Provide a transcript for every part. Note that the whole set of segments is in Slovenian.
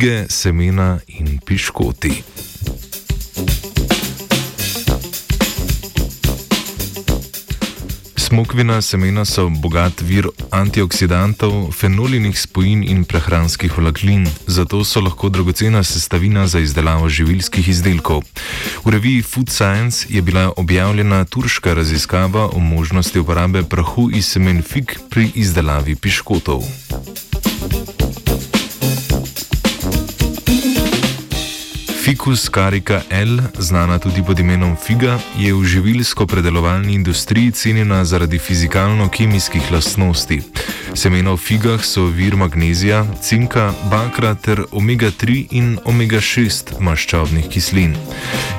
fige, semena in piškoti. Smokvina semena so bogat vir antioksidantov, fenolinih spojin in prehranskih vlaklin, zato so lahko dragocena sestavina za izdelavo živilskih izdelkov. V reviji Food Science je bila objavljena turška raziskava o možnosti uporabe prahu iz semen fig pri izdelavi piškotov. Ficus carica L, znana tudi pod imenom figa, je v živilsko-predelovalni industriji cenjena zaradi fizikalno-kemijskih lastnosti. Semena v figah so vir magnezija, cinka, bakra ter omega-3 in omega-6 maščobnih kislin.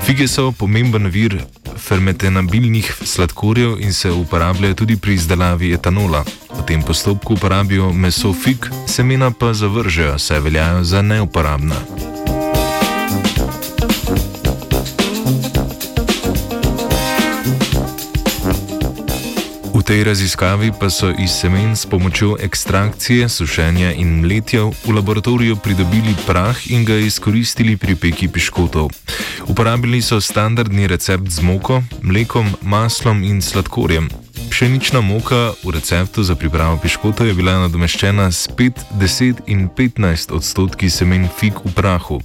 Fige so pomemben vir fermentenabilnih sladkorjev in se uporabljajo tudi pri izdelavi etanola. V tem postopku uporabijo meso fig, semena pa zavržejo, saj veljajo za neuporabna. Tej raziskavi pa so iz semen s pomočjo ekstrakcije, sušenja in mletja v laboratoriju pridobili prah in ga izkoristili pri peki piškotov. Uporabili so standardni recept z moko, mlekom, maslom in sladkorjem. Pšenična moka v receptu za pripravo piškota je bila nadomeščena s 5, 10 in 15 odstotki semen fig v prahu.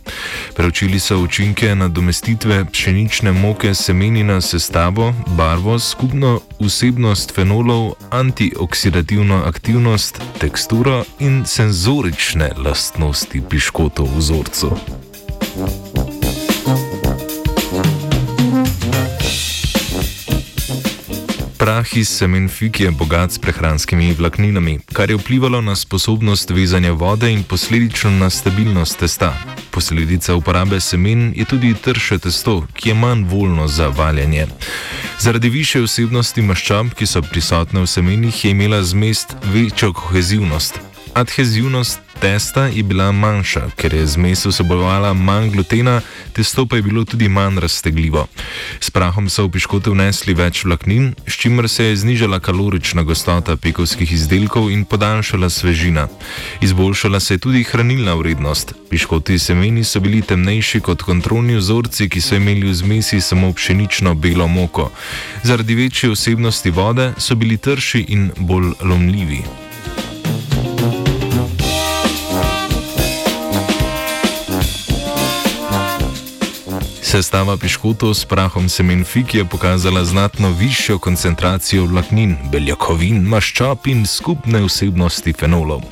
Preučili so učinke nadomestitve pšenične moke semeni na sestavo, barvo, skupno vsebnost fenolov, antioksidativno aktivnost, teksturo in senzorične lastnosti piškotov v vzorcu. Prah iz semen fig je bogat s prehranskimi vlakninami, kar je vplivalo na sposobnost vezanja vode in posledično na stabilnost testa. Posledica uporabe semen je tudi trše testo, ki je manj voljno za valjanje. Zaradi više vsebnosti maščob, ki so prisotne v semenih, je imela zmest večjo kohezivnost. Adhezivnost testa je bila manjša, ker je zmes vsebovala manj glutena, testo pa je bilo tudi manj raztegljivo. S prahom so v piškote vnesli več vlaknin, s čimer se je znižala kalorična gostota pekovskih izdelkov in podaljšala svežina. Izboljšala se je tudi hranilna vrednost. Piškoti semeni so bili temnejši kot kontrolni vzorci, ki so imeli v zmesi samo pšenično belo moko. Zaradi večje vsebnosti vode so bili trši in bolj lomljivi. Sestava piškotov s prahom semen fig je pokazala znatno višjo koncentracijo vlaknin, beljakovin, maščob in skupne vsebnosti fenolov.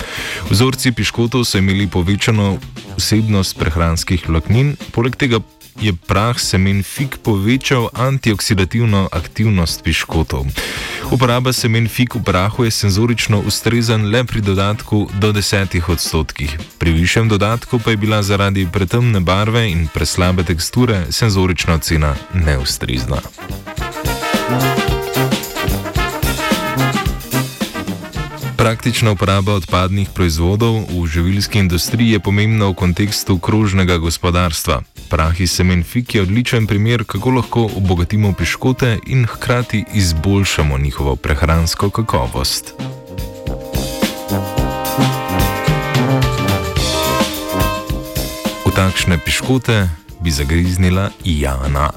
Vzorci piškotov so imeli povečano vsebnost prehranskih vlaknin, poleg tega je prah semen fig povečal antioksidativno aktivnost piškotov. Uporaba semen fig v prahu je senzorično ustrezan le pri dodatku do 10 odstotkih. Pri višjem dodatku pa je bila zaradi pretemne barve in preslabe teksture senzorična ocena neustrezna. Praktična uporaba odpadnih proizvodov v živilski industriji je pomembna v kontekstu krožnega gospodarstva. Prah iz semen fig je odličen primer, kako lahko obogatimo piškote in hkrati izboljšamo njihovo prehransko kakovost. V takšne piškote bi zagriznila Jana.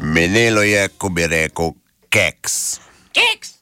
Menelo je, ko bi rekel, keks. Keks!